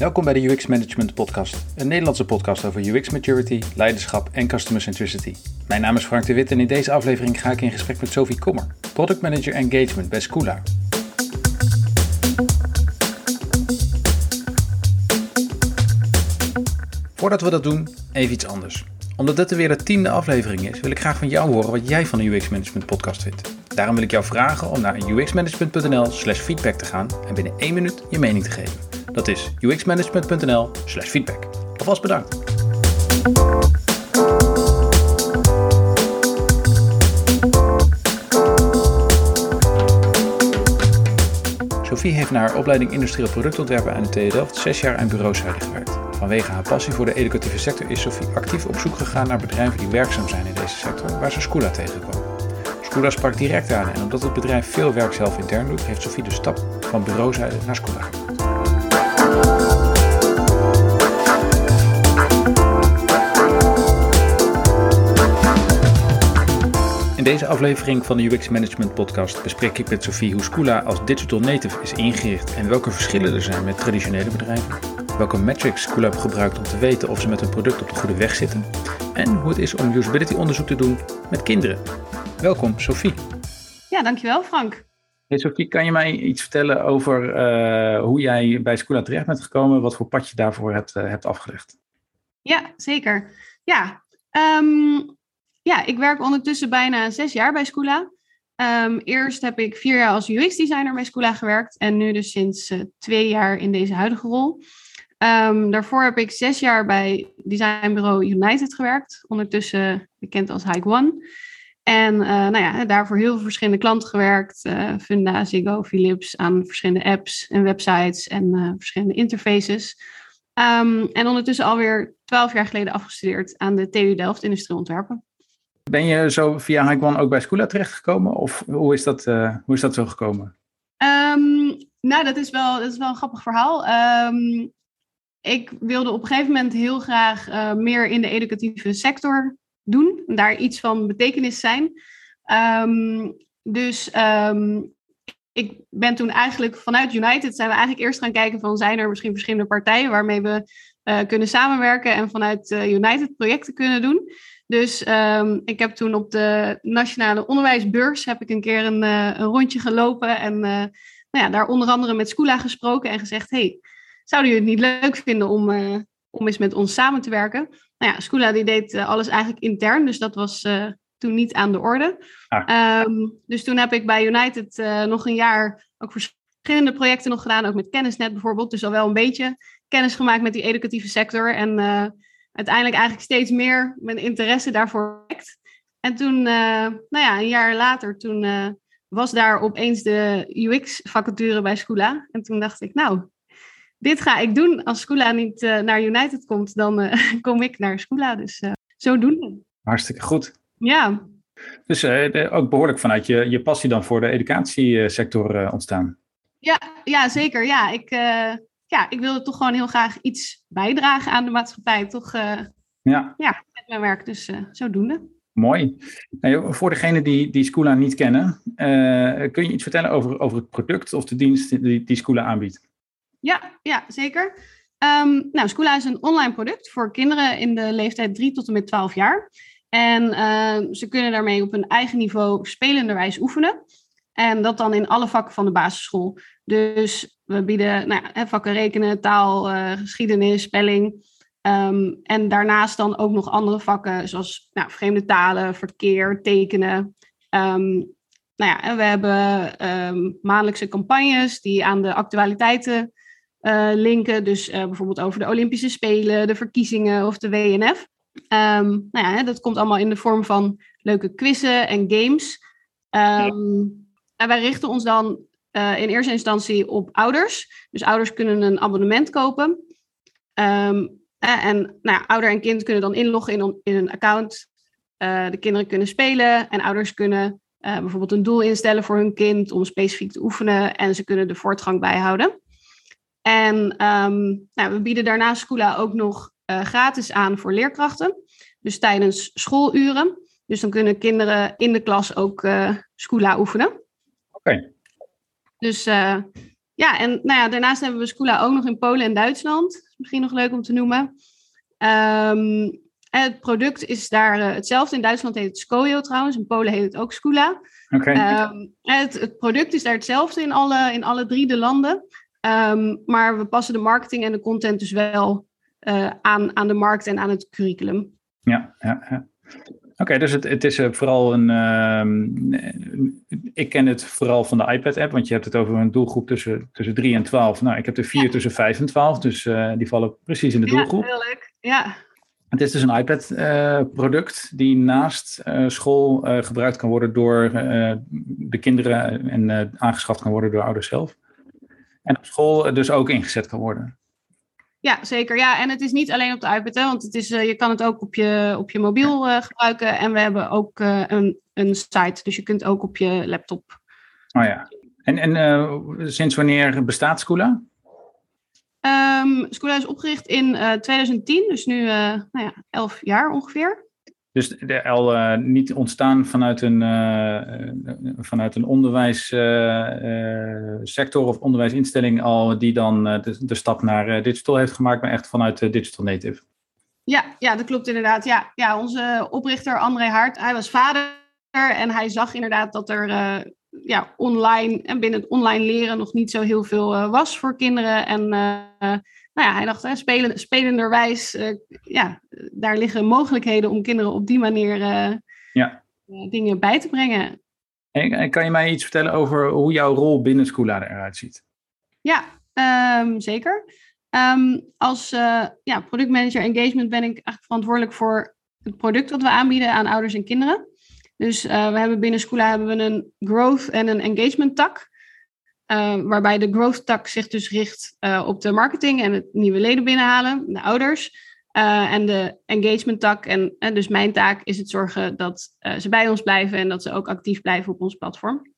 Welkom bij de UX Management Podcast, een Nederlandse podcast over UX maturity, leiderschap en customer centricity. Mijn naam is Frank de Wit en in deze aflevering ga ik in gesprek met Sophie Kommer, Product Manager Engagement bij Schoola. Voordat we dat doen, even iets anders. Omdat dit weer de tiende aflevering is, wil ik graag van jou horen wat jij van de UX Management Podcast vindt. Daarom wil ik jou vragen om naar uxmanagement.nl/slash feedback te gaan en binnen één minuut je mening te geven. Dat is uxmanagement.nl/slash feedback. Alvast bedankt. Sophie heeft na haar opleiding industrieel productontwerpen aan de TU Delft zes jaar aan bureauzijde gewerkt. Vanwege haar passie voor de educatieve sector is Sophie actief op zoek gegaan naar bedrijven die werkzaam zijn in deze sector, waar ze Scula tegenkwam. Scula sprak direct aan en omdat het bedrijf veel werk zelf intern doet, heeft Sophie de stap van bureauzijde naar Scula gemaakt. In deze aflevering van de UX Management Podcast bespreek ik met Sophie hoe Scula als digital native is ingericht en welke verschillen er zijn met traditionele bedrijven, welke metrics Scula gebruikt om te weten of ze met hun product op de goede weg zitten en hoe het is om usability onderzoek te doen met kinderen. Welkom Sophie. Ja, dankjewel Frank. Hey Sophie, kan je mij iets vertellen over uh, hoe jij bij Scula terecht bent gekomen, wat voor pad je daarvoor hebt, uh, hebt afgelegd? Ja, zeker. Ja, um, ja, ik werk ondertussen bijna zes jaar bij Scula. Um, eerst heb ik vier jaar als UX-designer bij Scula gewerkt en nu dus sinds uh, twee jaar in deze huidige rol. Um, daarvoor heb ik zes jaar bij designbureau United gewerkt, ondertussen bekend als Hike One. En uh, nou ja, daarvoor heel veel verschillende klanten gewerkt. Uh, Funda, Ziggo, Philips, aan verschillende apps en websites en uh, verschillende interfaces. Um, en ondertussen alweer twaalf jaar geleden afgestudeerd aan de TU Delft Industrieel Ontwerpen. Ben je zo via Hike One ook bij Scula terechtgekomen? Of hoe is dat, hoe is dat zo gekomen? Um, nou, dat is, wel, dat is wel een grappig verhaal. Um, ik wilde op een gegeven moment heel graag meer in de educatieve sector doen, daar iets van betekenis zijn. Um, dus um, ik ben toen eigenlijk vanuit United zijn we eigenlijk eerst gaan kijken van zijn er misschien verschillende partijen waarmee we uh, kunnen samenwerken en vanuit uh, United projecten kunnen doen. Dus um, ik heb toen op de nationale onderwijsbeurs heb ik een keer een, uh, een rondje gelopen en nou ja, daar onder andere met Scula gesproken en gezegd, hey, zouden jullie het niet leuk vinden om, om eens met ons samen te werken? Nou ja, Scula die deed uh, alles eigenlijk intern, dus dat was uh, toen niet aan de orde. Ah. Um, dus toen heb ik bij United uh, nog een jaar ook verschillende projecten nog gedaan, ook met Kennisnet bijvoorbeeld. Dus al wel een beetje kennis gemaakt met die educatieve sector. En uiteindelijk eigenlijk steeds meer mijn interesse daarvoor wekt. En toen, nou ja, een jaar later, toen was daar opeens de UX-vacature bij Scula. En toen dacht ik, nou, dit ga ik doen. Als Scula niet uh, naar United komt, dan uh, kom ik naar Scula. Dus uh, zo doen. Hartstikke goed. Ja. Dus ook behoorlijk vanuit je, je passie dan voor de educatiesector ontstaan. Ja, ja, zeker. Ja ik, ja, ik wilde toch gewoon heel graag iets bijdragen aan de maatschappij. Toch ja. Ja, met mijn werk. Dus zodoende. Mooi. Nou, voor degenen die, die Scula niet kennen, kun je iets vertellen over, over het product of de dienst die, die Scula aanbiedt? Ja, ja zeker. Um, nou, Scula is een online product voor kinderen in de leeftijd 3 tot en met 12 jaar. En uh, ze kunnen daarmee op hun eigen niveau spelenderwijs oefenen. En dat dan in alle vakken van de basisschool. Dus we bieden nou vakken rekenen, taal, uh, geschiedenis, spelling. Um, en daarnaast dan ook nog andere vakken, zoals nou, vreemde talen, verkeer, tekenen. Um, nou ja, en we hebben maandelijkse campagnes die aan de actualiteiten uh, linken. Dus uh, bijvoorbeeld over de Olympische Spelen, de verkiezingen of de WNF. Um, nou ja, dat komt allemaal in de vorm van leuke quizzen en games. Um, en wij richten ons dan uh, in eerste instantie op ouders. Dus ouders kunnen een abonnement kopen. Um, en nou ja, ouder en kind kunnen dan inloggen in, in een account. de kinderen kunnen spelen en ouders kunnen bijvoorbeeld een doel instellen voor hun kind om specifiek te oefenen. En ze kunnen de voortgang bijhouden. En um, nou, we bieden daarnaast Scula ook nog uh, gratis aan voor leerkrachten. Dus tijdens schooluren. Dus dan kunnen kinderen in de klas ook uh, Scula oefenen. Oké. Okay. Dus uh, ja, en nou ja, daarnaast hebben we Scula ook nog in Polen en Duitsland. Misschien nog leuk om te noemen. Um, het product is daar uh, hetzelfde. In Duitsland heet het Scoio trouwens. In Polen heet het ook Scula. Okay. Um, het, het, product is daar hetzelfde in alle, in alle drie de landen. Um, maar we passen de marketing en de content dus wel uh, aan, aan de markt en aan het curriculum. Ja, ja, ja. Oké, dus het, het is uh, vooral een. Uh, ik ken het vooral van de iPad-app, want je hebt het over een doelgroep tussen, tussen 3 en 12. Nou, ik heb er vier ja. tussen 5 en 12, dus uh, die vallen precies in de doelgroep. Ja, heel leuk. Ja. Het is dus een iPad-product die naast school gebruikt kan worden door de kinderen en aangeschaft kan worden door ouders zelf. En op school dus ook ingezet kan worden. Ja, zeker. Ja, en het is niet alleen op de iPad, hè, want het is, uh, je kan het ook op je, op je mobiel uh, gebruiken. En we hebben ook uh, een, een site, dus je kunt ook op je laptop. Oh ja. En, en sinds wanneer bestaat Scula? Um, Scula is opgericht in 2010, dus nu nou ja, elf jaar ongeveer. Dus al uh, niet ontstaan vanuit een, uh, vanuit een onderwijssector of onderwijsinstelling al die dan de, de, stap naar digital heeft gemaakt, maar echt vanuit digital native. Ja, ja, dat klopt inderdaad. Ja, ja, onze oprichter André Hart, hij was vader en hij zag inderdaad dat er ja, online en binnen het online leren nog niet zo heel veel was voor kinderen. En nou ja, hij dacht, hè, spelen, spelenderwijs, uh, ja, daar liggen mogelijkheden om kinderen op die manier uh, ja. uh, dingen bij te brengen. En, kan je mij iets vertellen over hoe jouw rol binnen Schoola eruit ziet? Ja, um, zeker. Um, als ja, productmanager engagement ben ik eigenlijk verantwoordelijk voor het product dat we aanbieden aan ouders en kinderen. Dus we hebben binnen Schoola hebben we een growth en een engagement tak. Uh, waarbij de growth tak zich dus richt uh, op de marketing en het nieuwe leden binnenhalen, de ouders. Uh, en de engagement tak, en, en dus mijn taak is het zorgen dat ze bij ons blijven en dat ze ook actief blijven op ons platform.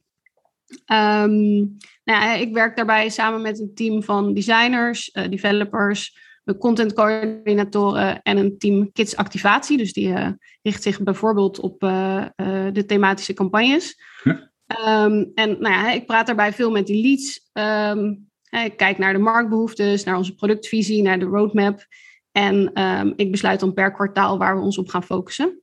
Um, nou, ik werk daarbij samen met een team van designers, developers, content coördinatoren en een team kids activatie. Dus die richt zich bijvoorbeeld op de thematische campagnes. Ja. Um, en nou ja, ik praat daarbij veel met die leads. Um, ik kijk naar de marktbehoeftes, naar onze productvisie, naar de roadmap. En um, ik besluit dan per kwartaal waar we ons op gaan focussen.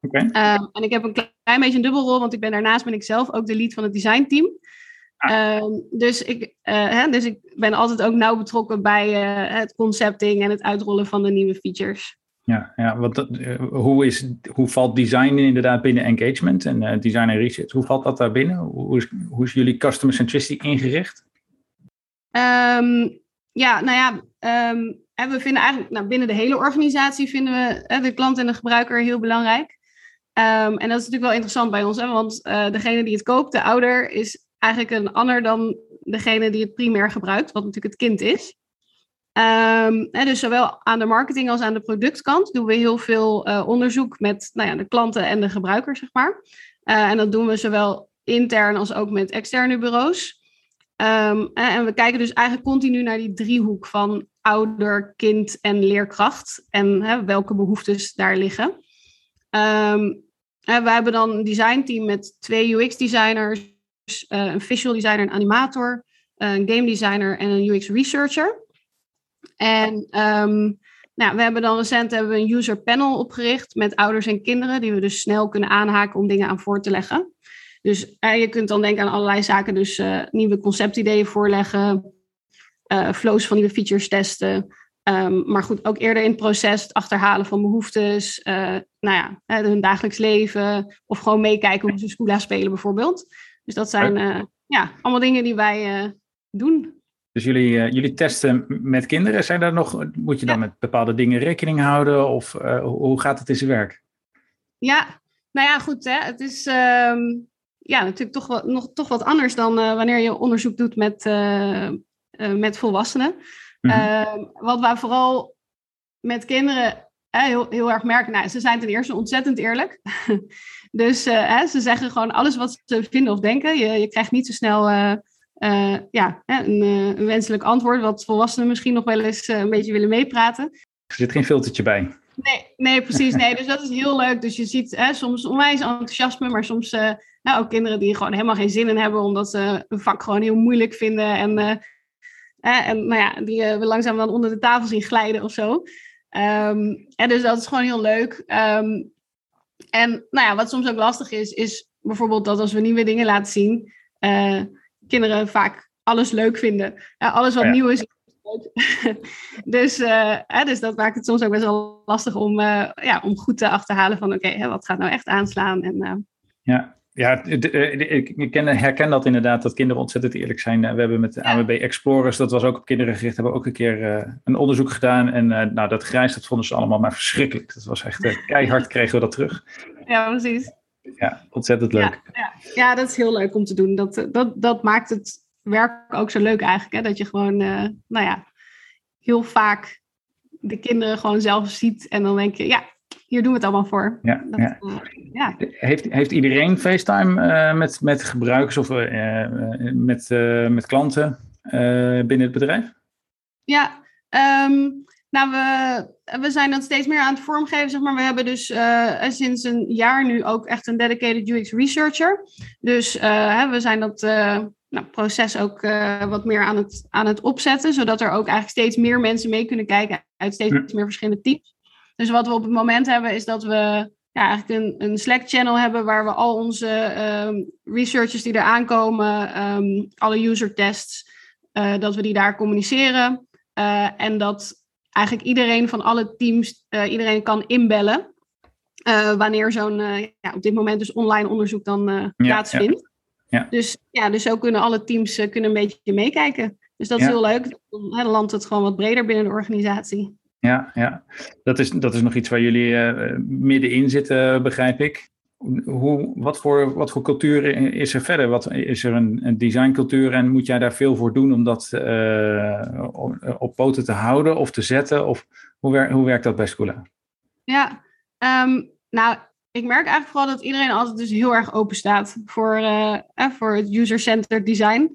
Okay. en ik heb een klein beetje een dubbelrol, want ik ben daarnaast ben ik zelf ook de lead van het designteam. Ah. dus, ik, uh, hè, dus ik ben altijd ook nauw betrokken bij uh, het concepting en het uitrollen van de nieuwe features. Ja, ja wat, uh, hoe, is, hoe valt design inderdaad binnen engagement en uh, design en research? Hoe valt dat daar binnen? Hoe is, hoe is jullie customer centricity ingericht? Um, ja, nou ja, um, we vinden eigenlijk nou, binnen de hele organisatie vinden we de klant en de gebruiker heel belangrijk. Um, en dat is natuurlijk wel interessant bij ons, hè, want uh, degene die het koopt, de ouder, is eigenlijk een ander dan degene die het primair gebruikt, wat natuurlijk het kind is. Um, hè, dus zowel aan de marketing als aan de productkant doen we heel veel uh, onderzoek met nou ja, de klanten en de gebruikers, zeg maar. Uh, en dat doen we zowel intern als ook met externe bureaus. Um, en we kijken dus eigenlijk continu naar die driehoek van ouder, kind en leerkracht. En hè, welke behoeftes daar liggen. Um, we hebben dan een designteam met twee UX-designers, uh, een visual designer, een animator, een game designer en een UX researcher. En um, nou, we hebben dan recent hebben we een user panel opgericht met ouders en kinderen, die we dus snel kunnen aanhaken om dingen aan voor te leggen. Dus je kunt dan denken aan allerlei zaken, dus uh, nieuwe conceptideeën voorleggen, uh, flows van nieuwe features testen. Um, maar goed, ook eerder in het proces het achterhalen van behoeftes, nou ja, hun dagelijks leven of gewoon meekijken hoe ze Scula spelen bijvoorbeeld. Dus dat zijn ja, allemaal dingen die wij doen. Dus jullie, uh, jullie testen met kinderen. Zijn daar nog, moet je dan ja. met bepaalde dingen rekening houden? Of uh, hoe gaat het in zijn werk? Ja, nou ja, goed. Hè. Het is um, ja, natuurlijk toch wat, nog, toch wat anders dan uh, wanneer je onderzoek doet met, met volwassenen. Mm-hmm. wat wij vooral met kinderen heel, heel erg merken, nou, ze zijn ten eerste ontzettend eerlijk. dus ze zeggen gewoon alles wat ze vinden of denken. Je, je krijgt niet zo snel uh, ja, een, uh, een, wenselijk antwoord, wat volwassenen misschien nog wel eens uh, een beetje willen meepraten. Er zit geen filtertje bij. Nee, nee, precies. Nee, dus dat is heel leuk. Dus je ziet hè, soms onwijs enthousiasme, maar soms nou, ook kinderen die gewoon helemaal geen zin in hebben, omdat ze een vak gewoon heel moeilijk vinden. En, en nou ja, die we langzaam dan onder de tafel zien glijden of zo. Um, en dus dat is gewoon heel leuk. Um, en nou ja, wat soms ook lastig is, is bijvoorbeeld dat als we nieuwe dingen laten zien, uh, kinderen vaak alles leuk vinden. Uh, alles wat nieuw is. dus, uh, dus dat maakt het soms ook best wel lastig om, ja, om goed te achterhalen van oké, okay, wat gaat nou echt aanslaan. En, ja, ja, eh, ik herken dat inderdaad, dat kinderen ontzettend eerlijk zijn. Eh, we hebben met de AWB Explorers, dat was ook op kinderen gericht, hebben we ook een keer een onderzoek gedaan. En nou, dat grijs, dat vonden ze allemaal maar verschrikkelijk. Dat was echt keihard, kregen we dat terug. Ja, precies. Ja, ontzettend leuk. Ja, ja. ja, dat is heel leuk om te doen. Dat, dat, dat maakt het werk ook zo leuk eigenlijk. Hè? Dat je gewoon, nou ja, heel vaak de kinderen gewoon zelf ziet. En dan denk je, ja, hier doen we het allemaal voor. Ja, dat, ja. Uh, ja. Heeft, heeft iedereen FaceTime uh, met, met gebruikers of met, met klanten binnen het bedrijf? Ja, um, nou, we, we zijn dat steeds meer aan het vormgeven, zeg maar. We hebben dus sinds een jaar nu ook echt een dedicated UX researcher. Dus hè, we zijn dat nou, proces ook wat meer aan het, aan het opzetten, zodat er ook eigenlijk steeds meer mensen mee kunnen kijken uit steeds meer verschillende teams. Dus wat we op het moment hebben, is dat we ja, eigenlijk een, een Slack-channel hebben waar we al onze um, researchers die er aankomen, um, alle user tests, dat we die daar communiceren. En dat eigenlijk iedereen van alle teams, uh, iedereen kan inbellen. wanneer zo'n, ja, op dit moment dus online onderzoek dan plaatsvindt. Ja. Ja. Dus, ja, dus zo kunnen alle teams kunnen een beetje meekijken. Dus dat is heel leuk. Dan landt het gewoon wat breder binnen de organisatie. Ja, ja. Dat, is, dat is nog iets waar jullie middenin zitten, begrijp ik. Hoe, wat, voor, wat voor cultuur is er verder? Wat, is er een, designcultuur en moet jij daar veel voor doen om dat uh, op poten te houden of te zetten? Of hoe, hoe werkt dat bij Scula? Ja, um, nou, ik merk eigenlijk vooral dat iedereen altijd dus heel erg open staat voor, uh, voor het user-centered design.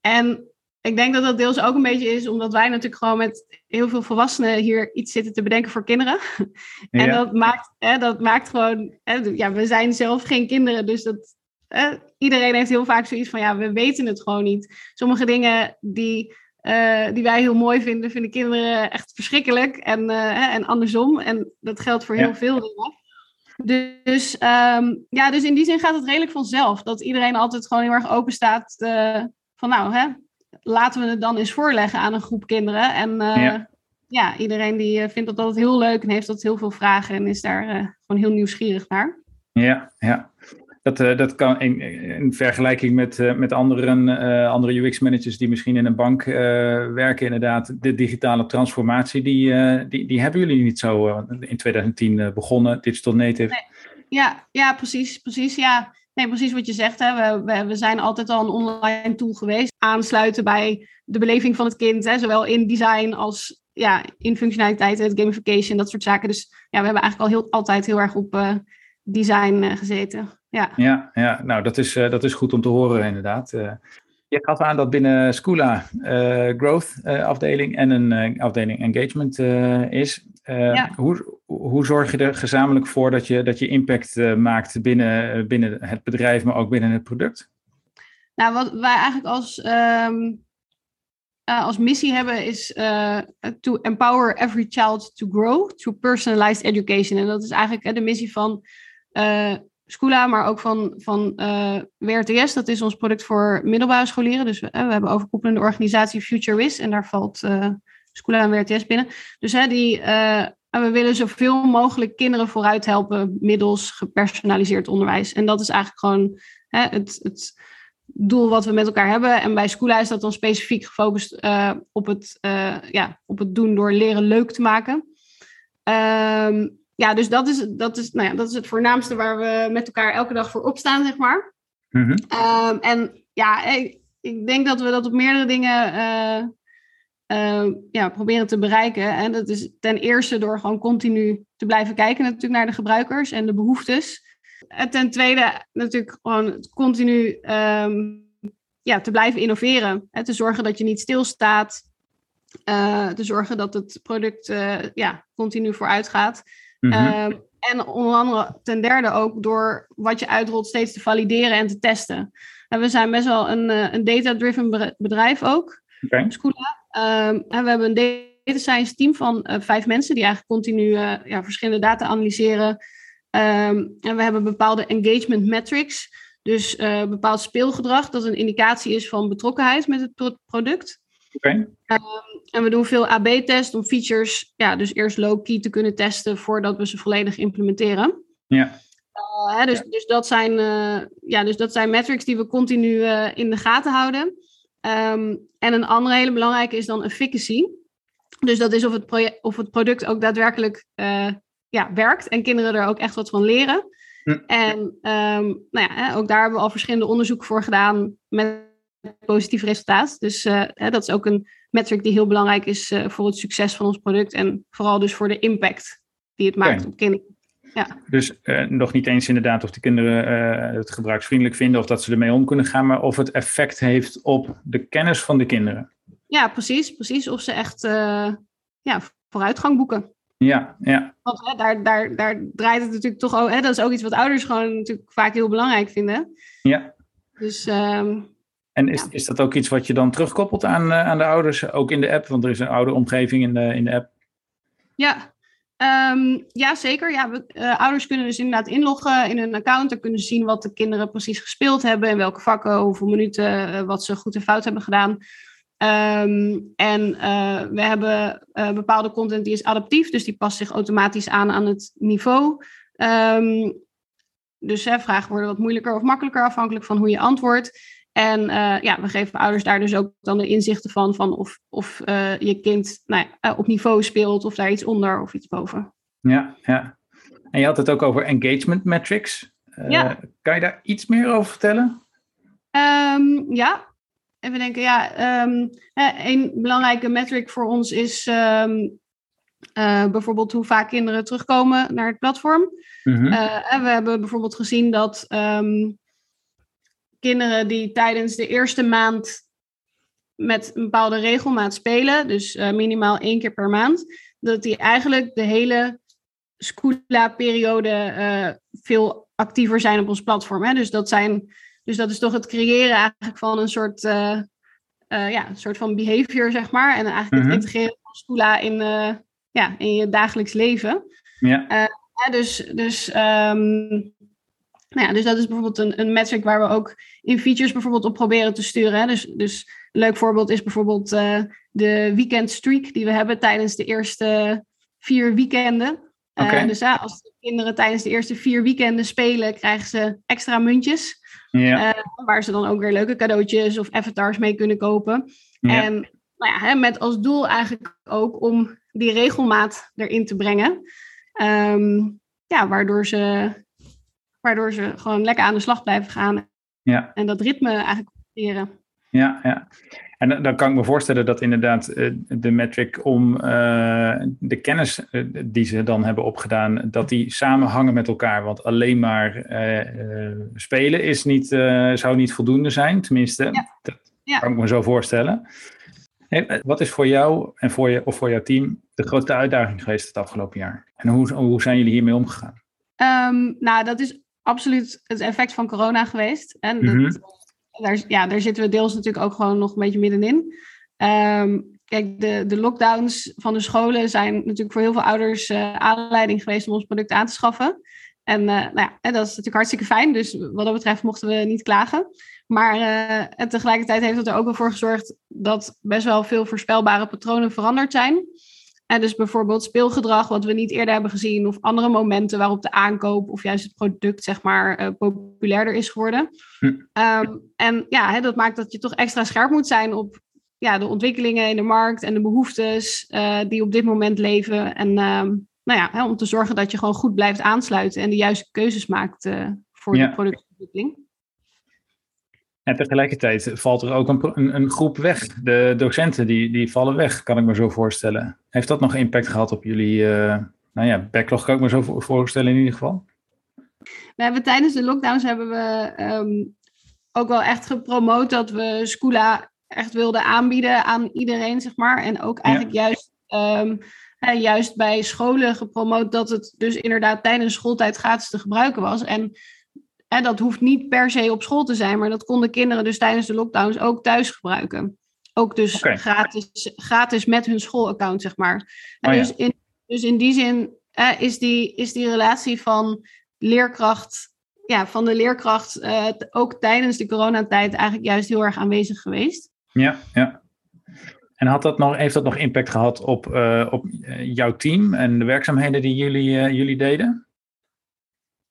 En ik denk dat dat deels ook een beetje is omdat wij natuurlijk gewoon met heel veel volwassenen hier iets zitten te bedenken voor kinderen. en dat, maakt, hè, dat maakt gewoon, hè, ja, we zijn zelf geen kinderen, dus dat, hè, iedereen heeft heel vaak zoiets van, ja, we weten het gewoon niet. Sommige dingen die, uh, die wij heel mooi vinden, vinden kinderen echt verschrikkelijk en, uh, en andersom. En dat geldt voor heel veel dingen. Dus, um, ja, dus in die zin gaat het redelijk vanzelf. Dat iedereen altijd gewoon heel erg open staat uh, van nou, hè, laten we het dan eens voorleggen aan een groep kinderen. En uh, ja. ja. iedereen die eh, vindt dat altijd heel leuk en heeft dat heel veel vragen en is daar uh, gewoon heel nieuwsgierig naar. Ja, ja. Dat, dat kan in, in vergelijking met, met anderen, andere UX-managers die misschien in een bank werken, inderdaad, de digitale transformatie, die, die, die hebben jullie niet zo in 2010 begonnen, Digital Native. Nee. Ja, ja, precies, precies. Ja. Nee, precies wat je zegt. Hè. We, we, we, zijn altijd al een online tool geweest. Aansluiten bij de beleving van het kind. Hè. Zowel in design als ja, in functionaliteiten, gamification, dat soort zaken. Dus ja, we hebben eigenlijk al heel, altijd heel erg op uh, design uh, gezeten. Ja, ja, ja nou dat is, uh, dat is goed om te horen inderdaad. Je gaf aan dat binnen Scula growth afdeling en een afdeling engagement is. Ja. hoe, hoe zorg je er gezamenlijk voor dat je, dat je impact uh, maakt binnen, binnen het bedrijf, maar ook binnen het product? Nou, wat wij eigenlijk als, um, uh, als missie hebben is uh, to empower every child to grow through personalized education. En dat is eigenlijk de missie van Scula, maar ook van, van WRTS. Dat is ons product voor middelbare scholieren. Dus we, we hebben overkoepelende organisatie Future Wiz en daar valt Scula en WRTS binnen. Dus hè, die we willen zoveel mogelijk kinderen vooruit helpen middels gepersonaliseerd onderwijs. En dat is eigenlijk gewoon het, het, doel wat we met elkaar hebben. En bij Schoola is dat dan specifiek gefocust uh, op, het, uh, ja, op het doen door leren leuk te maken. Um, ja, dus dat is, dat, is, nou ja, dat is het voornaamste waar we met elkaar elke dag voor opstaan, zeg maar. Mm -hmm. um, en ja, ik, ik, denk dat we dat op meerdere dingen uh, uh, ja, proberen te bereiken. En dat is ten eerste door gewoon continu te blijven kijken natuurlijk naar de gebruikers en de behoeftes. En ten tweede natuurlijk gewoon continu um, ja, te blijven innoveren. Hè, te zorgen dat je niet stilstaat. te zorgen dat het product ja, continu vooruit gaat. Mhm. Ehm, en onder andere ten derde ook door wat je uitrolt steeds te valideren en te testen. En we zijn best wel een, een data-driven bedrijf ook. Schoola. Ehm, en we hebben een data science team van uh, vijf mensen die eigenlijk continu uh, ja, verschillende data analyseren. Um, en we hebben bepaalde engagement metrics. Dus uh, bepaald speelgedrag, dat een indicatie is van betrokkenheid met het pro product. Okay. Um, en we doen veel AB-test om features, ja, dus eerst low-key te kunnen testen voordat we ze volledig implementeren. Ja. Hè, dus, dus, dat zijn, ja, dus dat zijn metrics die we continu in de gaten houden. Um, en een andere hele belangrijke is dan efficacy. Dus dat is of het, project, of het product ook daadwerkelijk ja, werkt en kinderen er ook echt wat van leren. Hm. En um, nou ja, ook daar hebben we al verschillende onderzoeken voor gedaan met positief resultaat. Dus uh, hè, dat is ook een metric die heel belangrijk is uh, voor het succes van ons product en vooral dus voor de impact die het maakt Okay. op kinderen. Ja. Dus uh, nog niet eens inderdaad of de kinderen het gebruiksvriendelijk vinden of dat ze ermee om kunnen gaan, maar of het effect heeft op de kennis van de kinderen. Ja, precies, precies. Of ze echt ja, vooruitgang boeken. Ja, ja. Want hè, daar, daar, daar draait het natuurlijk toch ook. Hè, dat is ook iets wat ouders gewoon natuurlijk vaak heel belangrijk vinden. Ja. Dus. Um, en is, ja. is dat ook iets wat je dan terugkoppelt aan, uh, aan de ouders, ook in de app? Want er is een oude omgeving in de, in de app. Ja, Um, ja, zeker. Ja, we, uh, ouders kunnen dus inderdaad inloggen in hun account. Dan kunnen ze zien wat de kinderen precies gespeeld hebben, in welke vakken, hoeveel minuten, uh, wat ze goed en fout hebben gedaan. Um, en we hebben bepaalde content die is adaptief, dus die past zich automatisch aan aan het niveau. Um, dus hè, vragen worden wat moeilijker of makkelijker afhankelijk van hoe je antwoordt. En uh, ja, we geven ouders daar dus ook dan de inzichten van, van of, of uh, je kind nou ja, op niveau speelt of daar iets onder of iets boven. Ja, ja. En je had het ook over engagement metrics. Uh, ja. Kan je daar iets meer over vertellen? Um, ja, even denken. Ja, um, een belangrijke metric voor ons is um, bijvoorbeeld hoe vaak kinderen terugkomen naar het platform. Mm -hmm. en we hebben bijvoorbeeld gezien dat kinderen die tijdens de eerste maand met een bepaalde regelmaat spelen, dus uh, minimaal één keer per maand, dat die eigenlijk de hele Scula-periode uh, veel actiever zijn op ons platform. Hè? Dus, dat zijn, dus dat is toch het creëren eigenlijk van een soort, uh, ja, een soort van behavior, zeg maar. En eigenlijk Mhm. het integreren van Scula in, ja, in je dagelijks leven. Ja. Ja, dus, dus, um, nou ja, dus dat is bijvoorbeeld een, een metric waar we ook in features bijvoorbeeld op proberen te sturen. Hè. Dus, dus een leuk voorbeeld is bijvoorbeeld uh, de weekend streak die we hebben tijdens de eerste vier weekenden. Uh, okay. Dus ja, als de kinderen tijdens de eerste vier weekenden spelen, krijgen ze extra muntjes. Uh, waar ze dan ook weer leuke cadeautjes of avatars mee kunnen kopen. En nou ja, hè, met als doel eigenlijk ook om die regelmaat erin te brengen. Um, ja, waardoor ze, waardoor ze gewoon lekker aan de slag blijven gaan. Ja. En dat ritme eigenlijk creëren. Ja, ja. En dan, kan ik me voorstellen dat inderdaad uh, de metric om uh, de kennis uh, die ze dan hebben opgedaan, dat die samenhangen met elkaar. Want alleen maar uh, spelen is niet, zou niet voldoende zijn. Tenminste, ja. dat ja. kan ik me zo voorstellen. Hey, wat is voor jou en voor, je, of voor jouw team de grootste uitdaging geweest het afgelopen jaar? En hoe, hoe zijn jullie hiermee omgegaan? Um, nou, dat is absoluut het effect van corona geweest. En dat, Mhm. daar, ja, daar zitten we deels natuurlijk ook gewoon nog een beetje middenin. Um, kijk, de, de lockdowns van de scholen zijn natuurlijk voor heel veel ouders uh, aanleiding geweest om ons product aan te schaffen. En uh, nou ja, dat is natuurlijk hartstikke fijn. Dus wat dat betreft mochten we niet klagen. Maar uh, en tegelijkertijd heeft het er ook wel voor gezorgd dat best wel veel voorspelbare patronen veranderd zijn. En dus bijvoorbeeld speelgedrag wat we niet eerder hebben gezien, of andere momenten waarop de aankoop of juist het product zeg maar uh, populairder is geworden. Hm. Um, en ja, hè, dat maakt dat je toch extra scherp moet zijn op ja, de ontwikkelingen in de markt en de behoeftes uh, die op dit moment leven. En um, nou ja, hè, om te zorgen dat je gewoon goed blijft aansluiten en de juiste keuzes maakt uh, voor Ja. de productontwikkeling. En tegelijkertijd valt er ook een, een, een groep weg. De docenten die, die vallen weg, kan ik me zo voorstellen. Heeft dat nog impact gehad op jullie uh, nou ja, backlog, kan ik me zo voorstellen in ieder geval? We hebben tijdens de lockdowns hebben we um, ook wel echt gepromoot dat we Scula echt wilden aanbieden aan iedereen, zeg maar. En ook eigenlijk juist, um, juist bij scholen gepromoot dat het dus inderdaad tijdens schooltijd gratis te gebruiken was. En hè, dat hoeft niet per se op school te zijn, maar dat konden kinderen dus tijdens de lockdowns ook thuis gebruiken. Ook dus gratis, gratis met hun schoolaccount, zeg maar. En oh dus, in, dus in die zin is, die, is die relatie van leerkracht ja, van de leerkracht uh, ook tijdens de coronatijd eigenlijk juist heel erg aanwezig geweest. Ja, ja. En had dat nog, heeft dat nog impact gehad op, uh, op eh, jouw team en de werkzaamheden die jullie, jullie deden?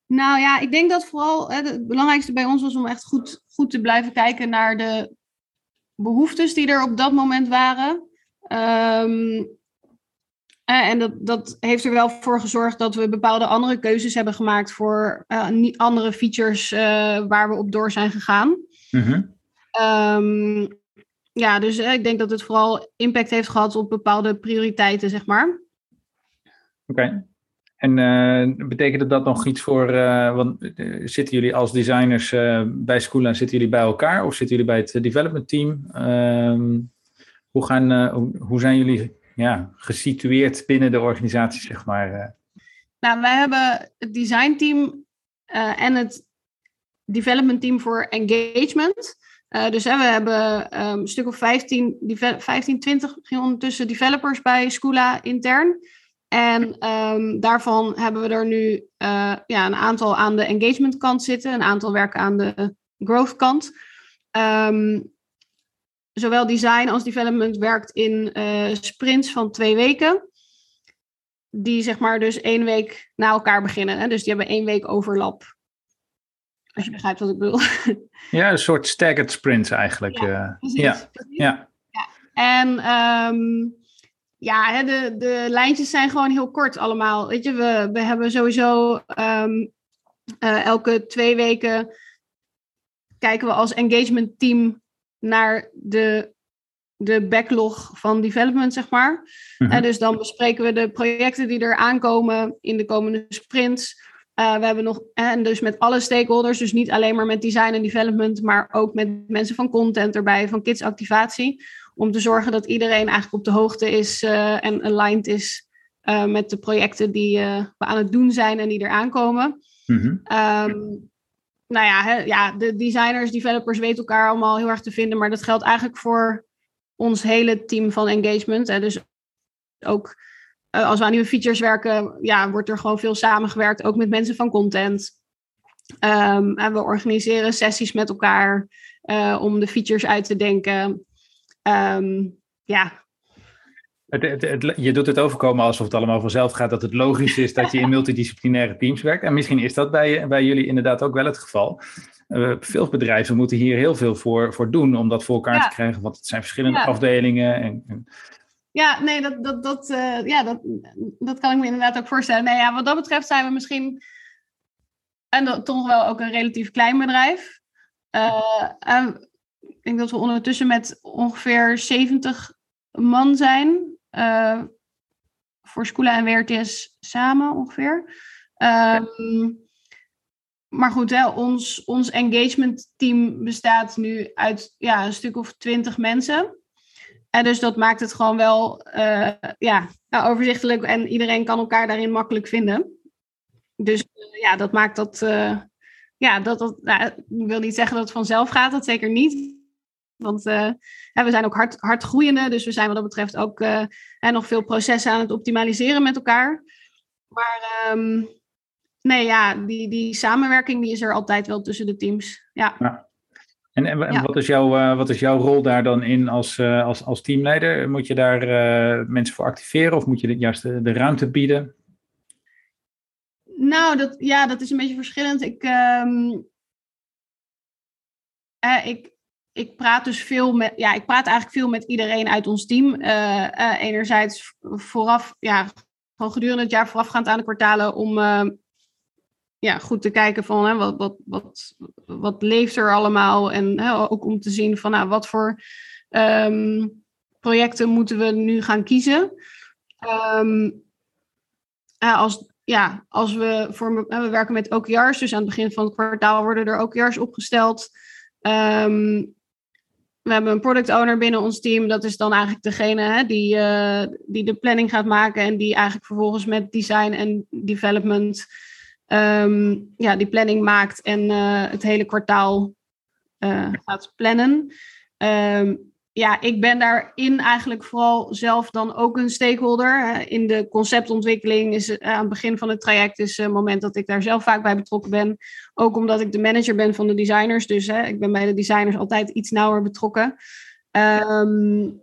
Nou ja, ik denk dat vooral hè, het belangrijkste bij ons was om echt goed, goed te blijven kijken naar de behoeftes die er op dat moment waren. Um, en dat, dat heeft er wel voor gezorgd dat we bepaalde andere keuzes hebben gemaakt voor uh, andere features uh, waar we op door zijn gegaan. Mm um, ja, dus uh, ik denk dat het vooral impact heeft gehad op bepaalde prioriteiten, zeg maar. Oké. Okay. En betekent dat nog iets voor, want zitten jullie als designers bij Schoola, zitten jullie bij elkaar of zitten jullie bij het development team? Ehm, hoe, gaan, hoe, hoe zijn jullie ja, gesitueerd binnen de organisatie, zeg maar? Eh? Nou, wij hebben het designteam uh, en het development team voor engagement. Dus we hebben um, een stuk of 15, 15 20 ondertussen developers bij Scula intern. En um, daarvan hebben we er nu uh, ja, een aantal aan de engagement kant zitten, een aantal werken aan de growth kant. Um, zowel design als development werkt in uh, sprints van twee weken. Die zeg maar dus één week na elkaar beginnen. Hè? Dus die hebben één week overlap. Als je begrijpt wat ik bedoel. Ja, een soort staggered sprints eigenlijk. Ja, uh, precies, ja. ja. ja. En um, ja, hè, de, de lijntjes zijn gewoon heel kort allemaal. Weet je, we, we hebben sowieso um, uh, elke twee weken kijken we als engagement team naar de, de backlog van development, zeg maar. En dus dan bespreken we de projecten die er aankomen in de komende sprints. Uh, we hebben nog, en dus met alle stakeholders, dus niet alleen maar met design en development, maar ook met mensen van content erbij, van kids activatie. Om te zorgen dat iedereen eigenlijk op de hoogte is uh, en aligned is uh, met de projecten die we aan het doen zijn en die er aankomen. Mm nou ja, hè, ja, de designers, developers weten elkaar allemaal heel erg te vinden. Maar dat geldt eigenlijk voor ons hele team van engagement. Hè. Dus ook als we aan nieuwe features werken, ja, wordt er gewoon veel samengewerkt. Ook met mensen van content. Um, en we organiseren sessies met elkaar uh, om de features uit te denken. Um, ja, het, je doet het overkomen alsof het allemaal vanzelf gaat, dat het logisch is dat je in multidisciplinaire teams werkt. En misschien is dat bij, bij jullie inderdaad ook wel het geval. Uh, veel bedrijven moeten hier heel veel voor, voor doen om dat voor elkaar te krijgen, want het zijn verschillende afdelingen. En, en... Ja, nee, dat, dat, dat, uh, ja, dat, dat kan ik me inderdaad ook voorstellen. Nee, ja, wat dat betreft zijn we misschien en dat, toch wel ook een relatief klein bedrijf. Uh, ik denk dat we ondertussen met ongeveer 70 man zijn. Uh, voor Skoola en WRTS samen ongeveer. Um, maar goed, hè, ons, ons engagement team bestaat nu uit ja, een stuk of twintig mensen. En dus dat maakt het gewoon wel uh, ja, nou, overzichtelijk en iedereen kan elkaar daarin makkelijk vinden. Dus uh, ja, dat maakt dat. Uh, ja, dat, dat nou, ik wil niet zeggen dat het vanzelf gaat, dat zeker niet. Want uh, we zijn ook hard, hard groeiende, dus we zijn wat dat betreft ook uh, nog veel processen aan het optimaliseren met elkaar. Maar um, nee, ja, die, die samenwerking die is er altijd wel tussen de teams. Ja. ja. En, en, en wat, is jouw, uh, wat is jouw rol daar dan in als, als, als teamleider? Moet je daar mensen voor activeren of moet je juist de, de ruimte bieden? Nou, dat, ja, dat is een beetje verschillend. Ik, um, ik, ik praat dus veel met, ja, ik praat eigenlijk veel met iedereen uit ons team. Uh, enerzijds vooraf, ja, gewoon gedurende het jaar voorafgaand aan de kwartalen om uh, ja, goed te kijken van hè, wat, wat, wat, leeft er allemaal. En hè, ook om te zien van nou, wat voor um, projecten moeten we nu gaan kiezen. Um, als, ja, als we voor we werken met OKR's, dus aan het begin van het kwartaal worden er OKR's opgesteld. Um, we hebben een product owner binnen ons team. Dat is dan eigenlijk degene hè, die, uh, die de planning gaat maken en die eigenlijk vervolgens met design en development um, ja, die planning maakt en uh, het hele kwartaal uh, gaat plannen. Um, ja, ik ben daarin eigenlijk vooral zelf dan ook een stakeholder. In de conceptontwikkeling is aan het begin van het traject is het moment dat ik daar zelf vaak bij betrokken ben. Ook omdat ik de manager ben van de designers. Dus hè, ik ben bij de designers altijd iets nauwer betrokken. Um,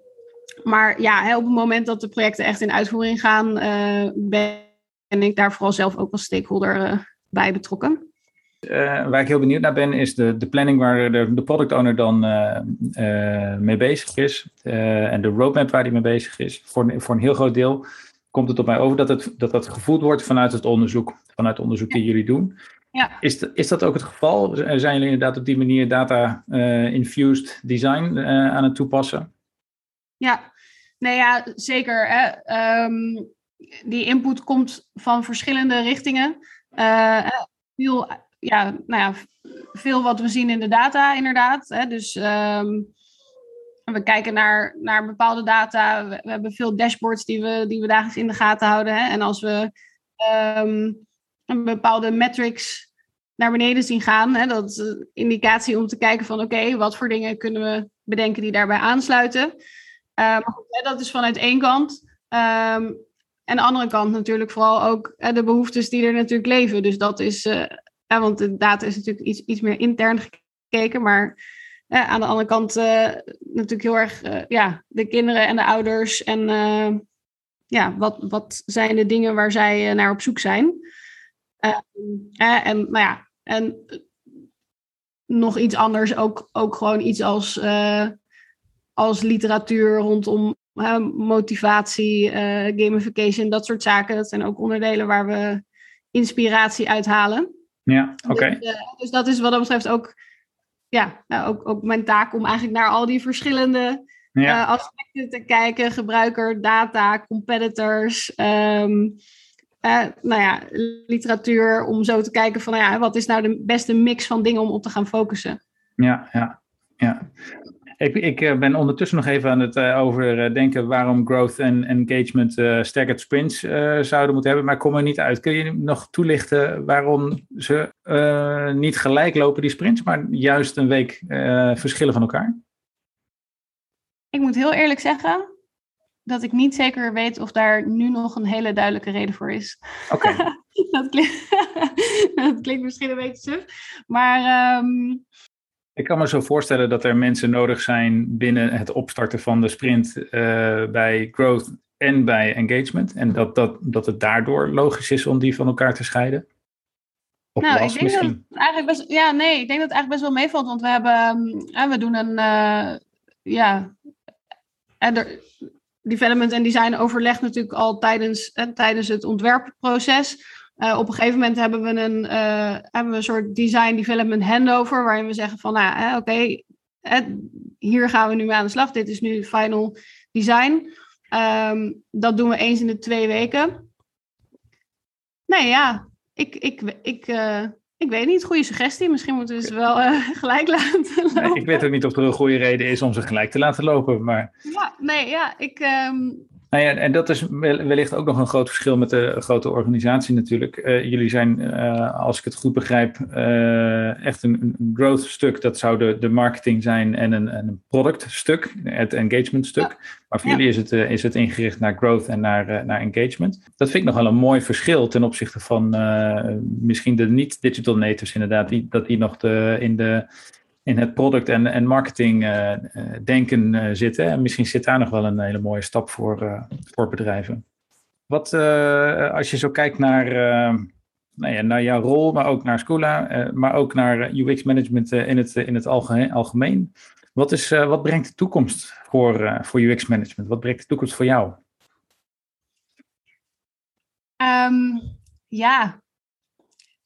maar ja, hè, op het moment dat de projecten echt in uitvoering gaan, uh, ben ik daar vooral zelf ook als stakeholder bij betrokken. Uh, waar ik heel benieuwd naar ben, is de, de planning waar de, de product owner dan uh, uh, mee bezig is. en de roadmap waar hij mee bezig is. Voor, voor een heel groot deel komt het op mij over dat het, dat, dat gevoeld wordt vanuit het onderzoek. Vanuit het onderzoek ja. die jullie doen. Ja. Is, de, is dat ook het geval? Zijn jullie inderdaad op die manier data-infused design aan het toepassen? Ja, nee ja, zeker. Hè. Um, die input komt van verschillende richtingen. veel ja, nou ja, veel wat we zien in de data, inderdaad. Hè? Dus um, we kijken naar, naar bepaalde data. We, hebben veel dashboards die we, die we dagelijks in de gaten houden. Hè? En als we um, een bepaalde metrics naar beneden zien gaan, hè, dat is een indicatie om te kijken van oké, wat voor dingen kunnen we bedenken die daarbij aansluiten. Goed, hè, dat is vanuit één kant. Um, en de andere kant natuurlijk vooral ook hè, de behoeftes die er natuurlijk leven. Dus dat is uh, ja, want de data is natuurlijk iets, iets meer intern gekeken, maar eh, aan de andere kant uh, natuurlijk heel erg uh, ja, de kinderen en de ouders en ja, wat, wat zijn de dingen waar zij naar op zoek zijn. en nou ja, en nog iets anders, ook, ook gewoon iets als, als literatuur rondom motivatie, gamification, dat soort zaken. Dat zijn ook onderdelen waar we inspiratie uithalen. Ja, oké. Okay. Dus, dus, dat is wat dat betreft ook, ja, nou, ook, ook mijn taak om eigenlijk naar al die verschillende ja. uh, aspecten te kijken. Gebruiker, data, competitors, um, uh, nou ja, literatuur. Om zo te kijken van, nou ja, wat is nou de beste mix van dingen om op te gaan focussen. Ja, ja, ja. Ik, ik eh, ben ondertussen nog even aan het uh, overdenken waarom growth en engagement uh, staggered sprints uh, zouden moeten hebben, maar ik kom er niet uit. Kun je nog toelichten waarom ze niet gelijk lopen, die sprints, maar juist een week verschillen van elkaar? Ik moet heel eerlijk zeggen dat ik niet zeker weet of daar nu nog een hele duidelijke reden voor is. Oké. Okay. dat, klinkt, dat klinkt misschien een beetje suf, maar... Um, ik kan me zo voorstellen dat er mensen nodig zijn binnen het opstarten van de sprint uh, bij growth en bij engagement. En dat, dat, dat het daardoor logisch is om die van elkaar te scheiden. Op nou, ik denk misschien. dat het eigenlijk best, ja, nee, ik denk dat het eigenlijk best wel meevalt. Want we hebben, uh, we doen een, uh, ja, er, development en design overleg natuurlijk al tijdens, tijdens het ontwerpproces. Uh, op een gegeven moment hebben we een, uh, hebben we een soort design development handover, waarin we zeggen van, nou, oké, okay, hier gaan we nu mee aan de slag. Dit is nu final design. Um, dat doen we eens in de twee weken. Nee, ja, ik, ik, ik, uh, ik weet niet. Goede suggestie. Misschien moeten we ze wel gelijk laten lopen. Nee, ik weet ook niet of er een goede reden is om ze gelijk te laten lopen. Maar... Ja, nee, ja, ik, um, nou ja, en dat is wellicht ook nog een groot verschil met de grote organisatie natuurlijk. Uh, jullie zijn, uh, als ik het goed begrijp, uh, echt een, een, growth stuk. Dat zou de, de marketing zijn en een, een product stuk, het engagement stuk. Ja. Maar voor ja. jullie is het, is het ingericht naar growth en naar, naar engagement. Dat vind ik nog wel een mooi verschil ten opzichte van misschien de niet-digital natives inderdaad. Die, dat die nog de, in de in het product en, en marketing uh, denken uh, zitten. En misschien zit daar nog wel een hele mooie stap voor, voor bedrijven. Wat als je zo kijkt naar, nou ja, naar jouw rol, maar ook naar Scula, maar ook naar UX management in het, in het algemeen. Wat, is, wat brengt de toekomst voor, voor UX management? Wat brengt de toekomst voor jou? Um, ja,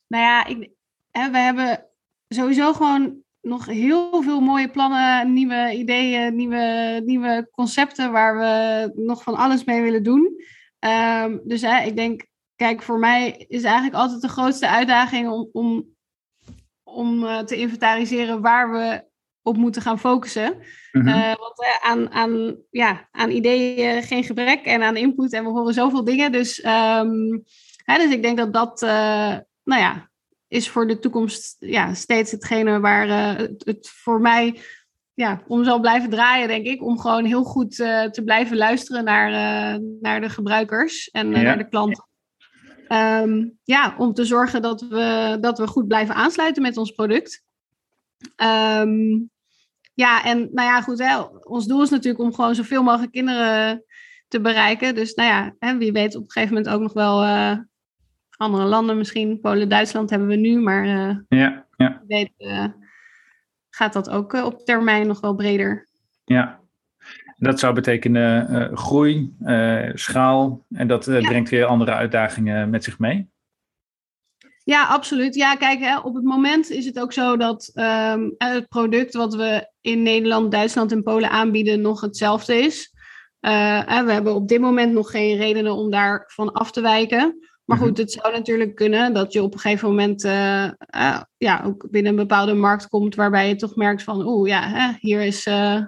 nou ja, ik, we hebben sowieso gewoon nog heel veel mooie plannen, nieuwe ideeën, nieuwe, nieuwe concepten waar we nog van alles mee willen doen. Um, dus hè, ik denk, kijk, voor mij is eigenlijk altijd de grootste uitdaging om, om, om uh, te inventariseren waar we op moeten gaan focussen. Mhm. Eh, want eh, aan, aan, ja, aan ideeën geen gebrek en aan input. En we horen zoveel dingen. Dus, ehm, hè, dus ik denk dat dat, eh, nou ja, is voor de toekomst ja, steeds hetgene waar eh, het, het voor mij ja, om zal blijven draaien, denk ik. Om gewoon heel goed eh, te blijven luisteren naar, eh, naar de gebruikers en Ja. naar de klanten. Ehm, ja, om te zorgen dat we, dat we goed blijven aansluiten met ons product. Ehm, ja, en nou ja, goed, hè, ons doel is natuurlijk om gewoon zoveel mogelijk kinderen te bereiken. Dus nou ja, hè, wie weet op een gegeven moment ook nog wel andere landen misschien. Polen, Duitsland hebben we nu, maar eh, Ja, ja, weet eh, gaat dat ook eh, op termijn nog wel breder. ja. Dat zou betekenen groei, schaal. En dat Ja. brengt weer andere uitdagingen met zich mee. Ja, absoluut. Ja, kijk, hè, op het moment is het ook zo dat ehm, het product wat we in Nederland, Duitsland en Polen aanbieden nog hetzelfde is. Hè, we hebben op dit moment nog geen redenen om daarvan af te wijken. Maar Mhm. goed, het zou natuurlijk kunnen dat je op een gegeven moment eh, eh, ja, ook binnen een bepaalde markt komt waarbij je toch merkt van oeh, ja, hè, hier is eh,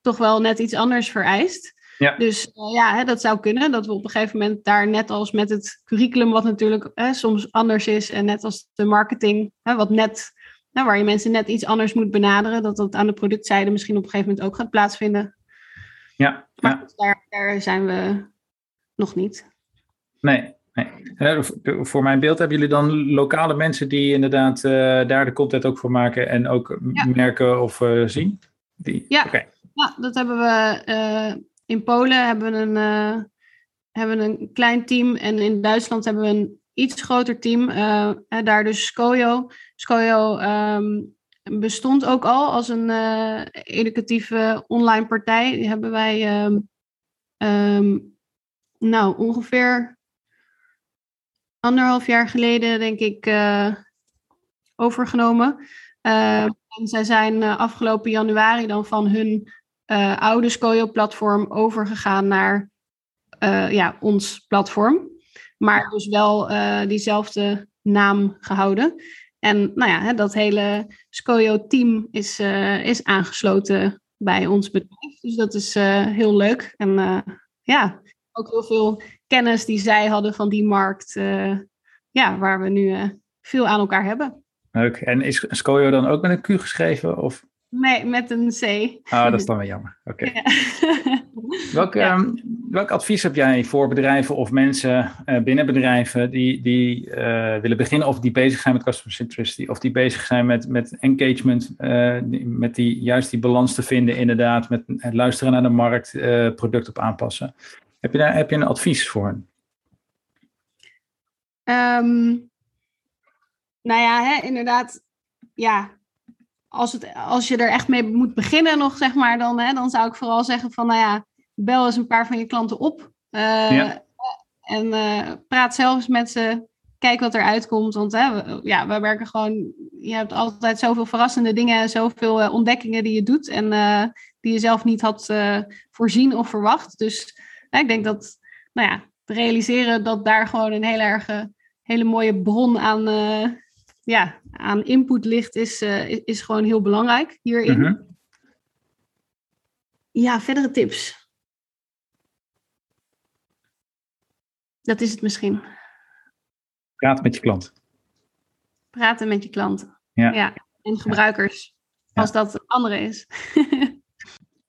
toch wel net iets anders vereist. Ja. Dus ja, hè, dat zou kunnen dat we op een gegeven moment daar net als met het curriculum, wat natuurlijk hè, soms anders is, en net als de marketing, hè, wat net, waar je mensen net iets anders moet benaderen, dat dat aan de productzijde misschien op een gegeven moment ook gaat plaatsvinden. Ja, Maar ja. daar, daar zijn we nog niet. Nee. Nee. Voor- mijn beeld hebben jullie dan lokale mensen die inderdaad eh, daar de content ook voor maken en ook Ja. merken of eh, zien? Die? Ja. Ja, dat hebben we eh, in Polen hebben we een, hebben we een klein team en in Duitsland hebben we een iets groter team. daar dus Skojo. Skojo ehm, bestond ook al als een educatieve online partij. Die hebben wij ehm, nou ongeveer anderhalf jaar geleden, denk ik, eh, overgenomen. Eh, en zij zijn eh, afgelopen januari dan van hun oude Skojo-platform overgegaan naar ja, ons platform. Maar dus wel diezelfde naam gehouden. En nou ja, hè, dat hele Skojo-team is, is aangesloten bij ons bedrijf. Dus dat is heel leuk. En ja, ook heel veel kennis die zij hadden van die markt. eh, ja, waar we nu eh, veel aan elkaar hebben. Leuk. En is Skojo dan ook met een Q geschreven? Of? Nee, met een C. Ah, dat is dan wel jammer. Oké. Ja. Welk, Ja. ehm, welk advies heb jij voor bedrijven of mensen eh, binnen bedrijven die, die willen beginnen of die bezig zijn met customer centricity of die bezig zijn met, met engagement, die- met die, juist die balans te vinden inderdaad, met het luisteren naar de markt, product op aanpassen. Heb je, daar, heb je een advies voor hen? Ehm, nou ja, hè, inderdaad. Ja, als, het, als je er echt mee moet beginnen nog, zeg maar, dan, hè, dan zou ik vooral zeggen van, nou ja, bel eens een paar van je klanten op. Eh, Ja. En eh, praat zelf eens met ze. Kijk wat eruit komt. Want hè, we, ja, we werken gewoon. Je hebt altijd zoveel verrassende dingen, zoveel eh, ontdekkingen die je doet. En die je zelf niet had voorzien of verwacht. Dus hè, ik denk dat, nou ja, realiseren dat daar gewoon een hele erge, hele mooie bron aan, eh, ja, aan input ligt, is, eh, is- is gewoon heel belangrijk hierin. Mhm. Ja, verdere tips. Dat is het misschien. Praat met je klant. Praten met je klanten. Ja. En gebruikers. Ja. Als dat het andere is.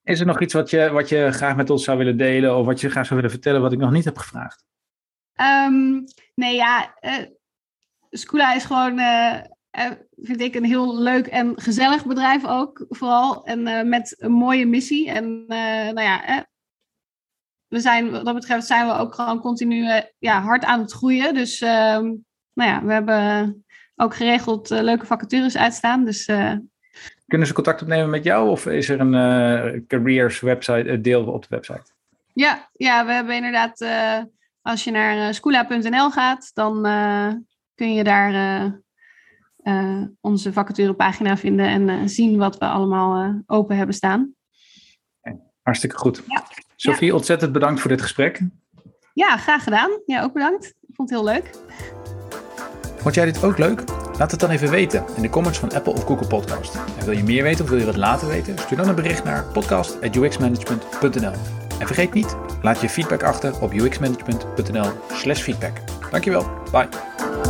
Is er nog iets wat je, wat je graag met ons zou willen delen of wat je graag zou willen vertellen wat ik nog niet heb gevraagd? Ehm, nee, ja. eh Scula is gewoon, eh, eh, vind ik, een heel leuk en gezellig bedrijf ook. Vooral. En met een mooie missie. En nou ja, we zijn, wat dat betreft zijn we ook gewoon continu ja, hard aan het groeien. Dus ehm, nou ja, we hebben ook geregeld leuke vacatures uitstaan. Dus Kunnen ze contact opnemen met jou of is er een eh, careers website, eh, deel op de website? Ja, ja, we hebben inderdaad, eh, als je naar schoola.nl gaat, dan kun je daar onze vacaturepagina vinden en zien wat we allemaal open hebben staan. Hartstikke goed. Ja. Sophie, ja. ontzettend bedankt voor dit gesprek. Ja, graag gedaan. Ja, ook bedankt. Ik vond het heel leuk. Vond jij dit ook leuk? Laat het dan even weten in de comments van Apple of Google Podcast. En wil je meer weten of wil je wat laten weten? Stuur dan een bericht naar podcast.uxmanagement.nl. En vergeet niet, laat je feedback achter op uxmanagement.nl slash feedback. Dankjewel, bye.